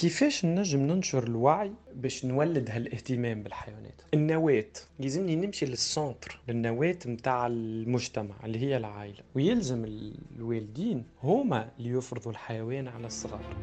كيفاش نجم ننشر الوعي باش نولد هالاهتمام بالحيوانات؟ النواة. يلزمني نمشي للسونتر للنواة متاع المجتمع اللي هي العائلة ويلزم الوالدين هما اللي يفرضوا الحيوان على الصغار.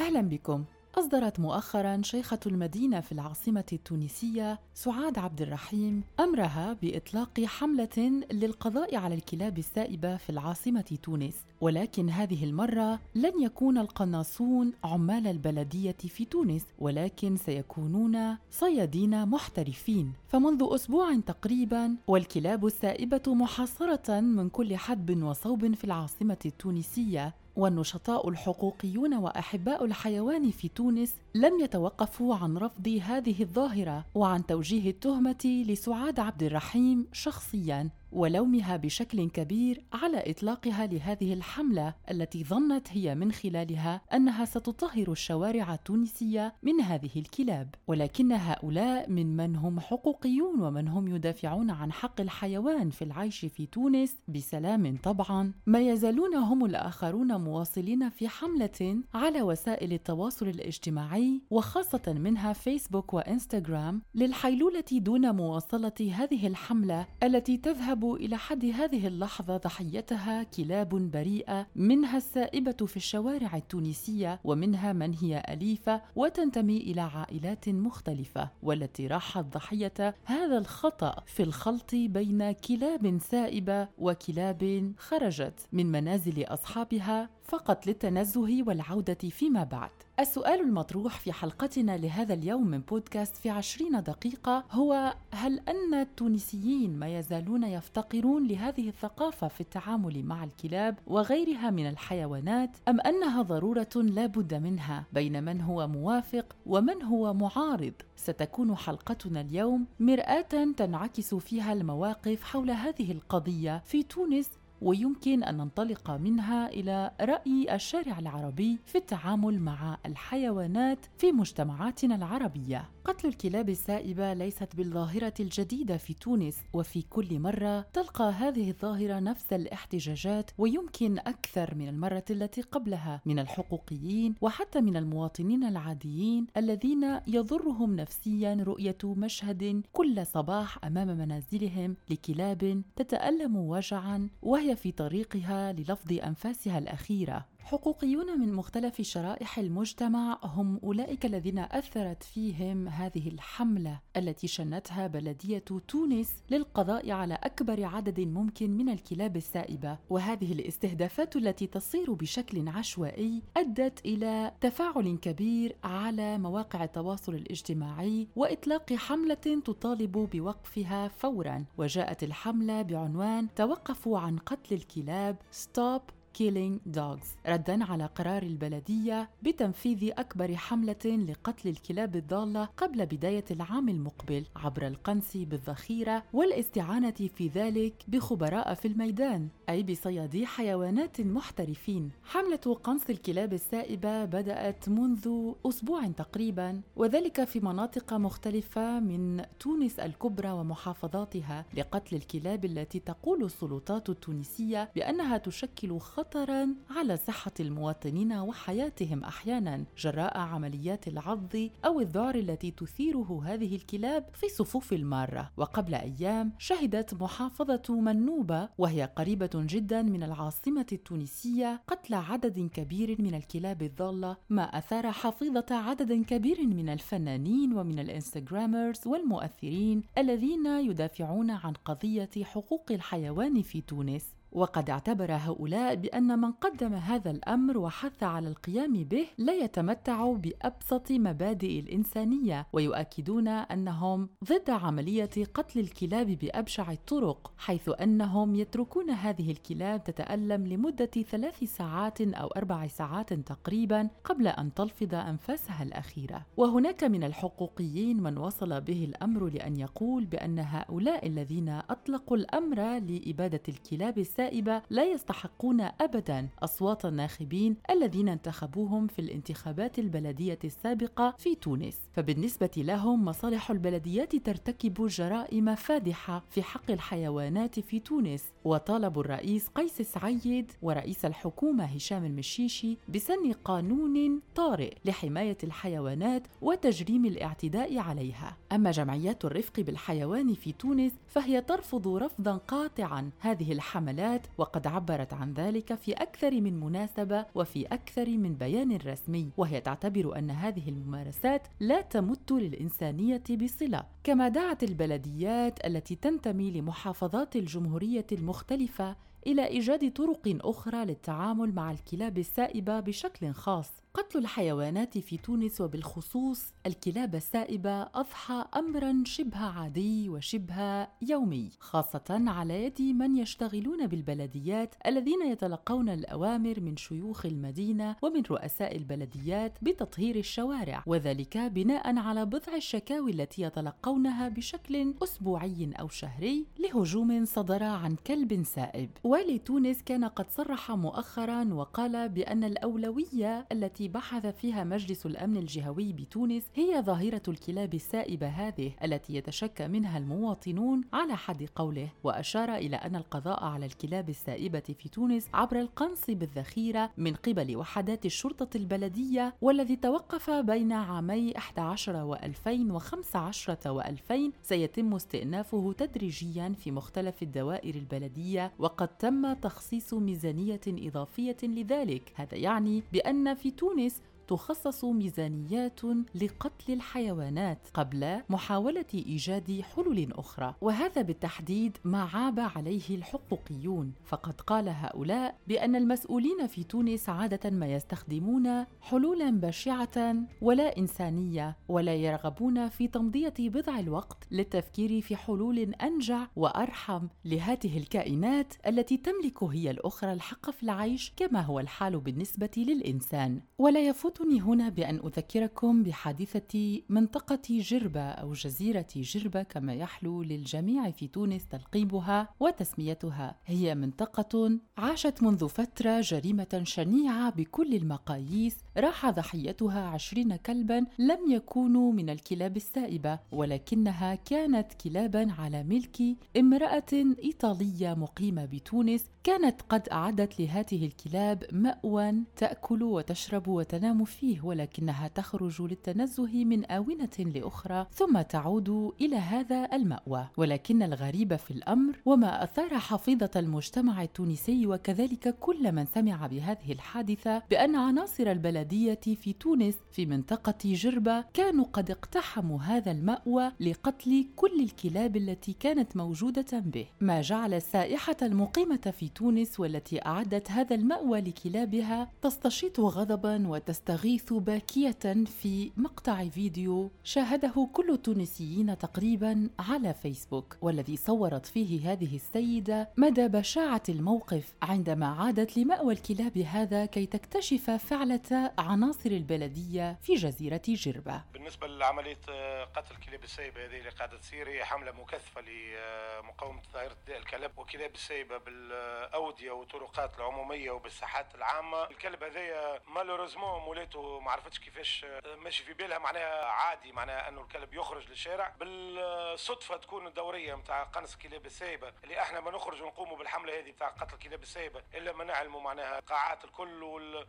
أهلا بكم. أصدرت مؤخرا شيخة المدينة في العاصمة التونسية سعاد عبد الرحيم أمرها بإطلاق حملة للقضاء على الكلاب السائبة في العاصمة تونس ولكن هذه المرة لن يكون القناصون عمال البلدية في تونس ولكن سيكونون صيادين محترفين. فمنذ أسبوع تقريبا والكلاب السائبة محاصرة من كل حدب وصوب في العاصمة التونسية والنشطاء الحقوقيون وأحباء الحيوان في تونس لم يتوقفوا عن رفض هذه الظاهرة وعن توجيه التهمة لسعاد عبد الرحيم شخصيا. ولومها بشكل كبير على إطلاقها لهذه الحملة التي ظنت هي من خلالها أنها ستطهر الشوارع التونسية من هذه الكلاب. ولكن هؤلاء من من هم حقوقيون ومن هم يدافعون عن حق الحيوان في العيش في تونس بسلام طبعا. ما يزالون هم الآخرون مواصلين في حملة على وسائل التواصل الاجتماعي وخاصة منها فيسبوك وإنستغرام للحيلولة دون مواصلة هذه الحملة التي تذهب إلى حد هذه اللحظة ضحيتها كلاب بريئة منها السائبة في الشوارع التونسية ومنها من هي أليفة وتنتمي إلى عائلات مختلفة والتي راحت ضحية هذا الخطأ في الخلط بين كلاب سائبة وكلاب خرجت من منازل أصحابها فقط للتنزه والعودة فيما بعد. السؤال المطروح في حلقتنا لهذا اليوم من بودكاست في عشرين دقيقة هو هل أن التونسيين ما يزالون يفتقرون لهذه الثقافة في التعامل مع الكلاب وغيرها من الحيوانات أم أنها ضرورة لا بد منها؟ بين من هو موافق ومن هو معارض؟ ستكون حلقتنا اليوم مرآة تنعكس فيها المواقف حول هذه القضية في تونس ويمكن أن ننطلق منها إلى رأي الشارع العربي في التعامل مع الحيوانات في مجتمعاتنا العربية. قتل الكلاب السائبة ليست بالظاهرة الجديدة في تونس وفي كل مرة تلقى هذه الظاهرة نفس الاحتجاجات ويمكن أكثر من المرة التي قبلها من الحقوقيين وحتى من المواطنين العاديين الذين يضرهم نفسيا رؤية مشهد كل صباح أمام منازلهم لكلاب تتألم وجعا وهي في طريقها للفظ أنفاسها الأخيرة. حقوقيون من مختلف شرائح المجتمع هم أولئك الذين أثرت فيهم هذه الحملة التي شنتها بلدية تونس للقضاء على أكبر عدد ممكن من الكلاب السائبة. وهذه الاستهدافات التي تصير بشكل عشوائي أدت إلى تفاعل كبير على مواقع التواصل الاجتماعي وإطلاق حملة تطالب بوقفها فورا. وجاءت الحملة بعنوان توقفوا عن قتل الكلاب Stop Killing Dogs ردا على قرار البلدية بتنفيذ أكبر حملة لقتل الكلاب الضالة قبل بداية العام المقبل عبر القنص بالذخيرة والاستعانة في ذلك بخبراء في الميدان أي بصيادي حيوانات محترفين. حملة قنص الكلاب السائبة بدأت منذ أسبوع تقريبا وذلك في مناطق مختلفة من تونس الكبرى ومحافظاتها لقتل الكلاب التي تقول السلطات التونسية بأنها تشكل خطر خطرا على صحة المواطنين وحياتهم أحيانا جراء عمليات العض أو الذعر التي تثيره هذه الكلاب في صفوف المارة. وقبل أيام شهدت محافظة منوبة وهي قريبة جدا من العاصمة التونسية قتل عدد كبير من الكلاب الضالة ما أثار حفيظة عدد كبير من الفنانين ومن الإنستغرامرز والمؤثرين الذين يدافعون عن قضية حقوق الحيوان في تونس. وقد اعتبر هؤلاء بأن من قدم هذا الأمر وحث على القيام به لا يتمتع بأبسط مبادئ الإنسانية ويؤكدون أنهم ضد عملية قتل الكلاب بأبشع الطرق حيث أنهم يتركون هذه الكلاب تتألم لمدة ثلاث ساعات أو أربع ساعات تقريبا قبل أن تلفظ أنفاسها الأخيرة. وهناك من الحقوقيين من وصل به الأمر لأن يقول بأن هؤلاء الذين أطلقوا الأمر لإبادة الكلاب السابقة السائبة لا يستحقون أبدا أصوات الناخبين الذين انتخبوهم في الانتخابات البلدية السابقة في تونس. فبالنسبة لهم مصالح البلديات ترتكب جرائم فادحة في حق الحيوانات في تونس. وطالبوا الرئيس قيس سعيد ورئيس الحكومة هشام المشيشي بسن قانون طارئ لحماية الحيوانات وتجريم الاعتداء عليها. أما جمعيات الرفق بالحيوان في تونس فهي ترفض رفضا قاطعا هذه الحملات وقد عبرت عن ذلك في أكثر من مناسبة وفي أكثر من بيان رسمي. وهي تعتبر أن هذه الممارسات لا تمت للإنسانية بصلة كما دعت البلديات التي تنتمي لمحافظات الجمهورية المختلفة إلى إيجاد طرق أخرى للتعامل مع الكلاب السائبة بشكل خاص. قتل الحيوانات في تونس وبالخصوص الكلاب السائبة أضحى أمرا شبه عادي وشبه يومي خاصة على يد من يشتغلون بالبلديات الذين يتلقون الأوامر من شيوخ المدينة ومن رؤساء البلديات بتطهير الشوارع وذلك بناء على بضع الشكاوي التي يتلقونها بشكل أسبوعي أو شهري لهجوم صدر عن كلب سائب. والي تونس كان قد صرح مؤخرا وقال بأن الأولوية التي التي بحث فيها مجلس الأمن الجهوي بتونس هي ظاهرة الكلاب السائبة هذه التي يتشكى منها المواطنون على حد قوله وأشار إلى أن القضاء على الكلاب السائبة في تونس عبر القنص بالذخيرة من قبل وحدات الشرطة البلدية والذي توقف بين عامي 11 و2015 و2000 سيتم استئنافه تدريجيا في مختلف الدوائر البلدية وقد تم تخصيص ميزانية إضافية لذلك. هذا يعني بأن في تونس تونس تخصص ميزانيات لقتل الحيوانات قبل محاولة إيجاد حلول أخرى وهذا بالتحديد ما عاب عليه الحقوقيون. فقد قال هؤلاء بأن المسؤولين في تونس عادة ما يستخدمون حلولا بشعة ولا إنسانية ولا يرغبون في تمضية بضع الوقت للتفكير في حلول أنجع وأرحم لهذه الكائنات التي تملك هي الأخرى الحق في العيش كما هو الحال بالنسبة للإنسان. ولا يفوت يسعدني هنا بأن أذكركم بحادثة منطقة جربة أو جزيرة جربة كما يحلو للجميع في تونس تلقيبها وتسميتها. هي منطقة عاشت منذ فترة جريمة شنيعة بكل المقاييس راح ضحيتها عشرين كلبا لم يكونوا من الكلاب السائبة ولكنها كانت كلابا على ملك امرأة إيطالية مقيمة بتونس كانت قد أعدت لهذه الكلاب مأوى تأكل وتشرب وتنام فيه ولكنها تخرج للتنزه من آونة لأخرى ثم تعود إلى هذا المأوى. ولكن الغريب في الأمر وما أثار حفيظة المجتمع التونسي وكذلك كل من سمع بهذه الحادثة بأن عناصر البلدية في تونس في منطقة جربة كانوا قد اقتحموا هذا المأوى لقتل كل الكلاب التي كانت موجودة به. ما جعل السائحة المقيمة في تونس والتي أعدت هذا المأوى لكلابها تستشيط غضبا وتستغيث باكية في مقطع فيديو شاهده كل التونسيين تقريبا على فيسبوك. والذي صورت فيه هذه السيدة مدى بشاعة الموقف عندما عادت لمأوى الكلاب هذا كي تكتشف فعلة عناصر البلدية في جزيرة جربة. بالنسبة لعملية آه، قتل كلاب السيبة هذه اللي قاعدة تصير هي حملة مكثفة لمقاومة ظاهرة الكلاب وكلاب السيبة بال الاوديه والطرقات العمومية وبالساحات العامة. الكلب هذايا مالوريزمون مولاتو ما عرفتش كيفاش آه، ماشي في بالها معناها عادي معناها أنه الكلب يخرج للشارع. بالصدفة تكون الدورية نتاع قنص الكلاب السايبه اللي إحنا ما نخرج ونقوموا بالحملة هذه نتاع قتل الكلاب السايبه إلا ما نعلموا معناها قاعات الكل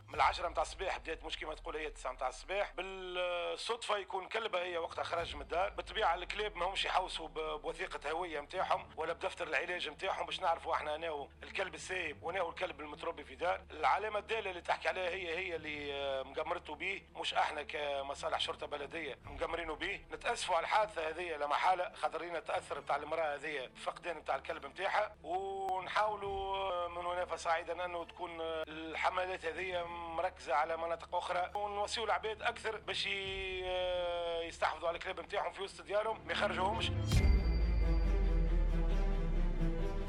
من العشرة نتاع الصباح بدات مش كيما تقول هي 9 نتاع الصباح. بالصدفة يكون كلبة هي وقتها خرج من الدار. بالطبيعة الكلاب ما همش يحوسوا بوثيقة هوية نتاعهم ولا بدفتر العلاج نتاعهم باش نعرفوا إحنا أنا الكلب السايب وأنا الكلب المتربي في دار. العلامة الدالة اللي تحكي عليها هي هي اللي آه، مقمرته به مش إحنا كمصالح شرطة بلدية مقمرينه به نتأسفوا على الحادثة هذه لا محالة. خاطرين تأثر بتاع المرأة هذه فقدان بتاع الكلب نتاعها ونحاولوا آه، من هنا فصاعدا انه تكون آه، الحملات هذه مركزة على مناطق أخرى. ونوصيوا العباد أكثر باش يستحفظوا على الكلاب نتاعهم في وسط ديارهم ما يخرجوهمش.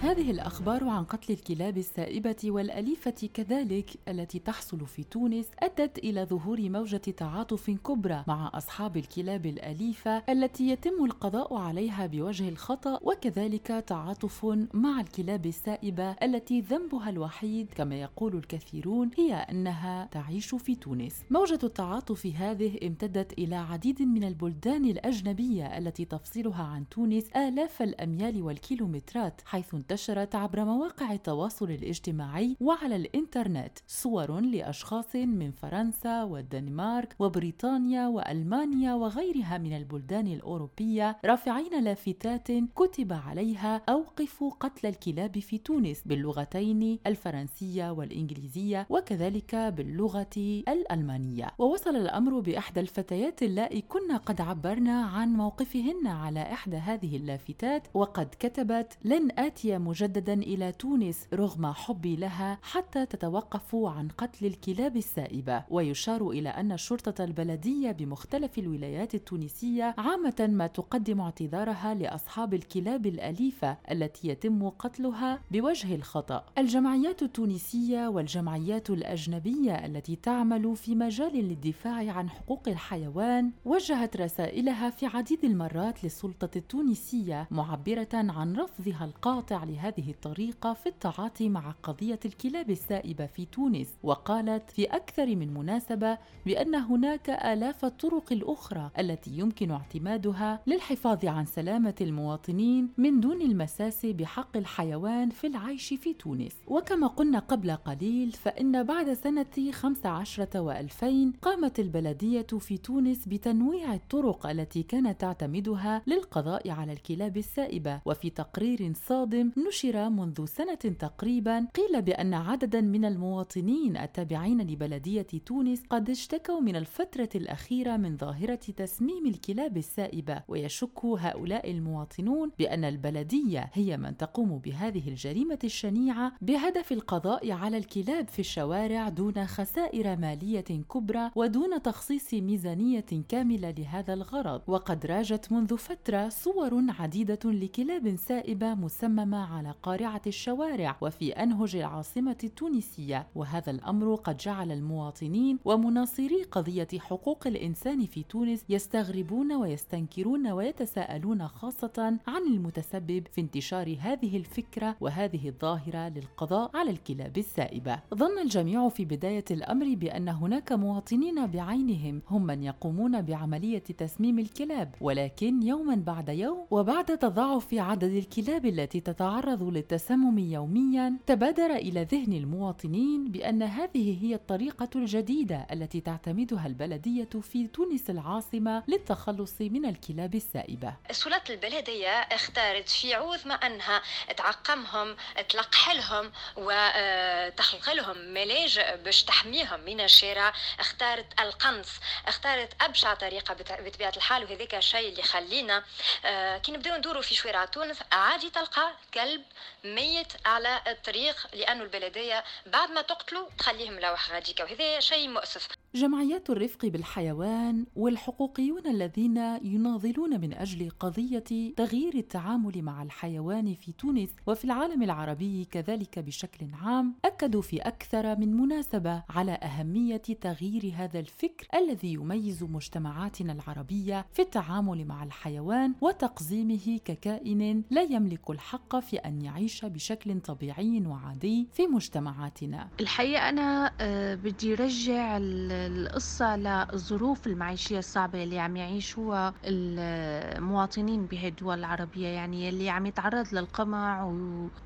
هذه الأخبار عن قتل الكلاب السائبة والأليفة كذلك التي تحصل في تونس أدت إلى ظهور موجة تعاطف كبرى مع أصحاب الكلاب الأليفة التي يتم القضاء عليها بوجه الخطأ وكذلك تعاطف مع الكلاب السائبة التي ذنبها الوحيد كما يقول الكثيرون هي أنها تعيش في تونس. موجة التعاطف هذه امتدت إلى عديد من البلدان الأجنبية التي تفصلها عن تونس آلاف الأميال والكيلومترات حيث انتشرت عبر مواقع التواصل الاجتماعي وعلى الإنترنت صور لأشخاص من فرنسا والدنمارك وبريطانيا وألمانيا وغيرها من البلدان الأوروبية رافعين لافتات كتب عليها أوقفوا قتل الكلاب في تونس باللغتين الفرنسية والإنجليزية وكذلك باللغة الألمانية. ووصل الأمر بإحدى الفتيات اللائي كنا قد عبرنا عن موقفهن على إحدى هذه اللافتات وقد كتبت لن آتي مجددا إلى تونس رغم حبي لها حتى تتوقف عن قتل الكلاب السائبة. ويشار إلى أن الشرطة البلدية بمختلف الولايات التونسية عامة ما تقدم اعتذارها لأصحاب الكلاب الأليفة التي يتم قتلها بوجه الخطأ. الجمعيات التونسية والجمعيات الأجنبية التي تعمل في مجال للدفاع عن حقوق الحيوان وجهت رسائلها في عديد المرات للسلطة التونسية معبرة عن رفضها القاطع لهذه الطريقة في التعاطي مع قضية الكلاب السائبة في تونس. وقالت في أكثر من مناسبة بأن هناك آلاف الطرق الأخرى التي يمكن اعتمادها للحفاظ عن سلامة المواطنين من دون المساس بحق الحيوان في العيش في تونس. وكما قلنا قبل قليل فإن بعد سنة 15 و2000 قامت البلدية في تونس بتنويع الطرق التي كانت تعتمدها للقضاء على الكلاب السائبة. وفي تقرير صادم نشر منذ سنة تقريبا قيل بأن عددا من المواطنين التابعين لبلدية تونس قد اشتكوا من الفترة الأخيرة من ظاهرة تسميم الكلاب السائبة ويشك هؤلاء المواطنون بأن البلدية هي من تقوم بهذه الجريمة الشنيعة بهدف القضاء على الكلاب في الشوارع دون خسائر مالية كبرى ودون تخصيص ميزانية كاملة لهذا الغرض. وقد راجت منذ فترة صور عديدة لكلاب سائبة مسممة على قارعة الشوارع وفي أنهج العاصمة التونسية. وهذا الأمر قد جعل المواطنين ومناصري قضية حقوق الإنسان في تونس يستغربون ويستنكرون ويتساءلون خاصة عن المتسبب في انتشار هذه الفكرة وهذه الظاهرة للقضاء على الكلاب السائبة. ظن الجميع في بداية الأمر بأن هناك مواطنين بعينهم هم من يقومون بعملية تسميم الكلاب. ولكن يوما بعد يوم وبعد تضاعف عدد الكلاب التي تتعرض للتسمم يوميا تبادر إلى ذهن المواطنين بأن هذه هي الطريقة الجديدة التي تعتمدها البلدية في تونس العاصمة للتخلص من الكلاب السائبة. سلطة البلدية اختارت في عوض ما أنها تعقمهم تلقحلهم وتخلق لهم ملاجئ باش تحميهم من الشارع. اختارت القنص اختارت أبشع طريقة بطبيعة الحال وهذاك الشيء اللي خلينا آه، كي نبداو ندوروا في شوارع تونس عادي تلقى كلب ميت على الطريق لأنه البلدية بعد ما تقتلوا تخليه ملوح غاديكا وهذا شيء مؤسف. جمعيات الرفق بالحيوان والحقوقيون الذين يناضلون من أجل قضية تغيير التعامل مع الحيوان في تونس وفي العالم العربي كذلك بشكل عام أكدوا في أكثر من مناسبة على أهمية تغيير هذا الفكر الذي يميز مجتمعاتنا العربية في التعامل مع الحيوان وتقزيمه ككائن لا يملك الحق في أن يعيش بشكل طبيعي وعادي في مجتمعاتنا. الحقيقة أنا آه، بدي رجع القصة للظروف المعيشية الصعبة اللي عم يعيشوها المواطنين بهي الدول العربية يعني اللي عم يتعرض للقمع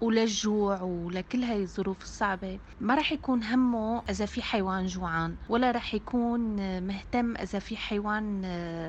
وللجوع ولكل هاي الظروف الصعبة ما رح يكون همه إذا في حيوان جوعان ولا رح يكون مهتم إذا في حيوان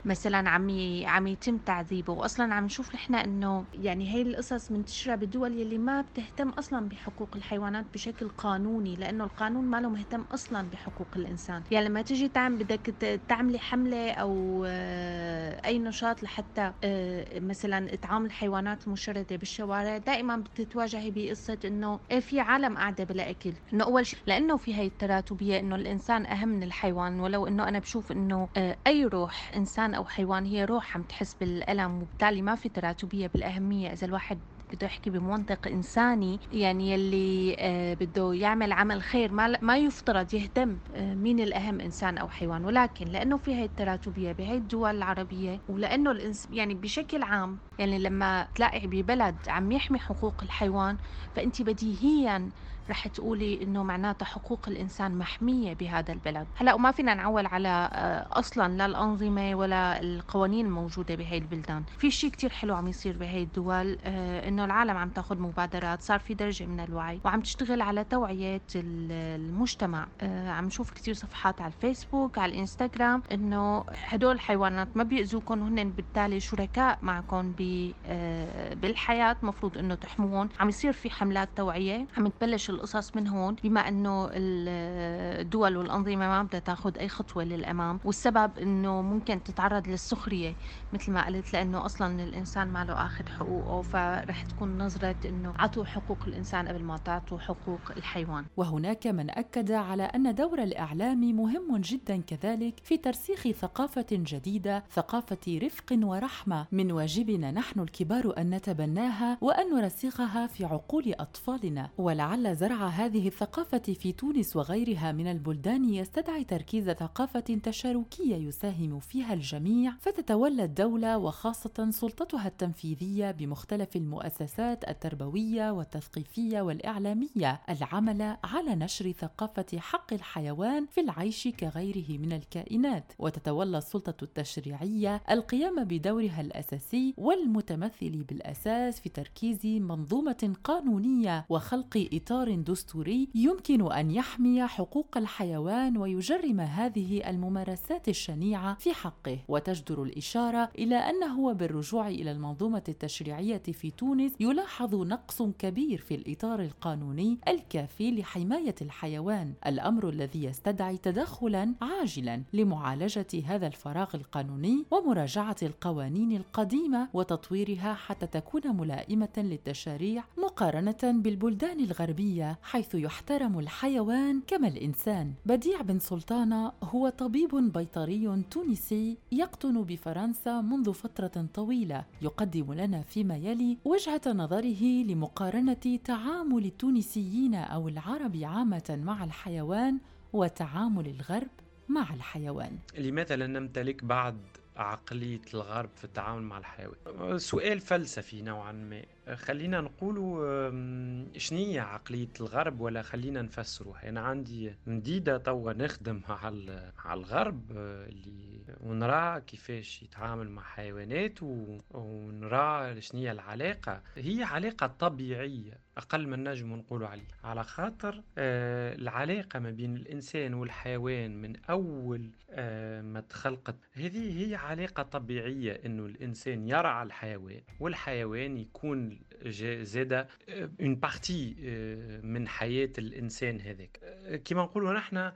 مثلا عم عم يتم تعذيبه وأصلا عم نشوف نحن إنه يعني هاي القصص منتشرة بالدول يلي ما بتهتم أصلا بحقوق الحيوانات بشكل قانوني لأنه القانون ما له مهتم أصلا بحقوق الإنسان. يعني لما تيجي تعمل بدك تعملي حملة أو آه، أي نشاط لحتى آه، مثلا إطعام الحيوانات المشردة بالشوارع دائما بتتواجهي بقصة إنه إيه في عالم قاعدة بلا أكل. إنه أول شيء لأنه في هاي التراتبية إنه الإنسان أهم من الحيوان. ولو إنه أنا بشوف آه، أي روح إنسان أو حيوان هي روح عم تحس بالألم وبالتالي ما في تراتبية بالأهمية إذا الواحد بده يحكي بمنطق إنساني يعني يلي آه، بده يعمل عمل خير ما ما يفترض يهتم آه، مين الأهم إنسان أو حيوان. ولكن لأنه في هي التراتبية بهي الدول العربية ولأنه الإنس يعني بشكل عام يعني لما تلاقي ببلد عم يحمي حقوق الحيوان فانت بديهيا رح تقولي إنه معناتها حقوق الإنسان محمية بهذا البلد. هلأ وما فينا نعول على آه، أصلا لا الأنظمة ولا القوانين الموجوده بهي البلدان. في شيء كتير حلو عم يصير بهي الدول آه، إنه العالم عم تاخذ مبادرات صار في درجة من الوعي وعم تشتغل على توعية المجتمع. آه، عم نشوف كتير صفحات على الفيسبوك على الإنستغرام إنه هدول الحيوانات ما بيأذوكم وهن بالتالي شركاء معكم بالحياة مفروض إنه تحموهم عم يصير في حملات توعية عم تبلش القصص من هون بما إنه الدول والأنظمة ما بدها تاخذ أي خطوة للأمام والسبب إنه ممكن تتعرض للسخرية مثل ما قلت لأنه أصلا الإنسان ما له اخذ حقوقه فرح تكون نظرة إنه عطوا حقوق الإنسان قبل ما تعطوا حقوق الحيوان. وهناك من أكد على أن دور الإعلام مهم جدا كذلك في ترسيخ ثقافة جديدة ثقافة رفق ورحمة. من واجبنا نحن الكبار أن نتبناها وأن نرسخها في عقول أطفالنا. ولعل زرع زرع هذه الثقافة في تونس وغيرها من البلدان يستدعي تركيز ثقافة تشاركية يساهم فيها الجميع فتتولى الدولة وخاصة سلطتها التنفيذية بمختلف المؤسسات التربوية والتثقيفية والإعلامية العمل على نشر ثقافة حق الحيوان في العيش كغيره من الكائنات. وتتولى السلطة التشريعية القيام بدورها الأساسي والمتمثل بالأساس في تركيز منظومة قانونية وخلق إطار دستوري يمكن أن يحمي حقوق الحيوان ويجرم هذه الممارسات الشنيعة في حقه. وتجدر الإشارة إلى انه بالرجوع إلى المنظومة التشريعية في تونس يلاحظ نقص كبير في الإطار القانوني الكافي لحماية الحيوان. الأمر الذي يستدعي تدخلا عاجلا لمعالجة هذا الفراغ القانوني ومراجعة القوانين القديمة وتطويرها حتى تكون ملائمة للتشاريع مقارنة بالبلدان الغربية. حيث يحترم الحيوان كما الإنسان. بديع بن سلطانة هو طبيب بيطري تونسي يقطن بفرنسا منذ فترة طويلة. يقدم لنا فيما يلي وجهة نظره لمقارنة تعامل التونسيين أو العرب عامة مع الحيوان وتعامل الغرب مع الحيوان. لماذا لا نمتلك بعض عقلية الغرب في التعامل مع الحيوان؟ سؤال فلسفي نوعا ما. خلينا نقولوا شنية عقلية الغرب ولا خلينا نفسروها أنا عندي مديدة توا نخدم على الغرب اللي ونرى كيفاش يتعامل مع حيوانات ونرى شنية العلاقة. هي علاقة طبيعية أقل من نجم نقولوا عليه على خاطر آه العلاقة ما بين الإنسان والحيوان من أول آه ما تخلقت. هذه هي علاقة طبيعية إنه الإنسان يرعى الحيوان والحيوان يكون زاده une partie من حياة الإنسان هذاك. كما نقولوا نحن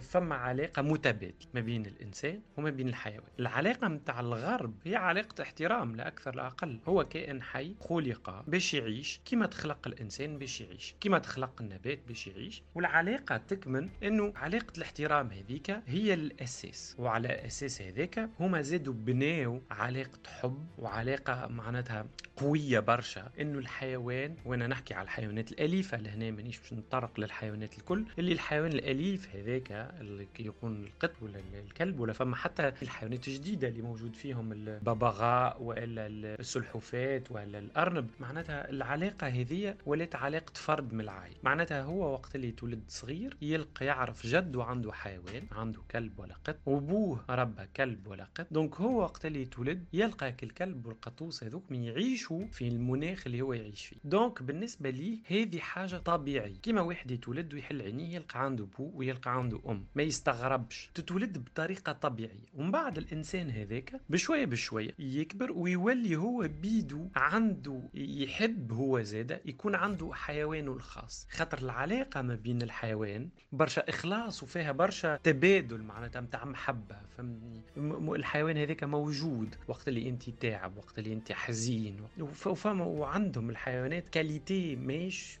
فما علاقة متبادلة ما بين الإنسان وما بين الحيوان. العلاقة متاع الغرب هي علاقة احترام لا أكثر لا أقل. هو كائن حي خلق باش يعيش كما تخلق الإنسان باش يعيش كما تخلق النبات باش يعيش. والعلاقة تكمن إنه علاقة الاحترام هذيك هي الأساس. وعلى أساس هذاك هما زادوا بناو علاقة حب وعلاقة معناتها قوية برشا. إنه الحيوان وأنا نحكي على الحيوانات الأليفة لهنا مانيش باش نطرق للحيوانات الكل اللي الحيوان الأليف هذاك اللي يكون القط ولا الكلب ولا فما حتى الحيوانات الجديدة اللي موجود فيهم الببغاء وإلا السلحفات ولا الأرنب. معناتها العلاقة هذه ولات علاقة فرد من العائلة. معناتها هو وقت اللي تولد صغير يلقى يعرف جده عنده حيوان عنده كلب ولا قط وأبوه ربى كلب ولا قط. donc هو وقت اللي يتولد يلقى الكلب والقطوس هذوك من يعيشوا في المناخ اللي هو يعيش فيه. donc بالنسبة لي هذه حاجة طبيعية. كيما واحد يتولد ويحل عينيه يلقى عنده بو ويلقى عنده أم. ما يستغربش. تتولد بطريقة طبيعية. ومن بعد الإنسان هذاك بشوية بشوية يكبر ويولي هو بيدو عنده يحب هو زاده يكون عنده حيوانه الخاص. خاطر العلاقة ما بين الحيوان برشا إخلاص وفيها برشا تبادل معناتها نتاع محبة فهمني الحيوان هذاك موجود وقت اللي انت تعب وقت اللي انت حزين وفما عندهم الحيوانات كاليتي ماهيش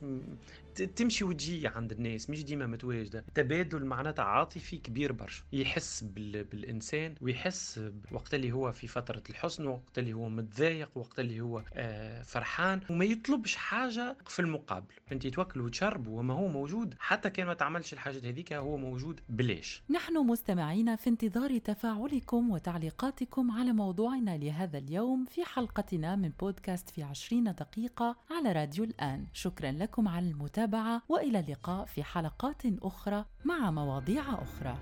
تمشي وتجي عند الناس مش ديما متواجده تبادل معناتها عاطفي كبير برشا. يحس بال... بالإنسان ويحس وقت اللي هو في فترة الحزن وقت اللي هو متضايق وقت اللي هو آه فرحان. وما يطلبش حاجة في المقابل. أنت توكل وتشرب وما هو موجود. حتى كان ما تعملش الحاجات هذيك هو موجود بلاش. نحن مستمعين في انتظار تفاعلكم وتعليقاتكم على موضوعنا لهذا اليوم في حلقتنا من بودكاست في عشرين دقيقة على راديو الآن. شكرا لكم على المتابعة. وإلى اللقاء في حلقات أخرى مع مواضيع أخرى.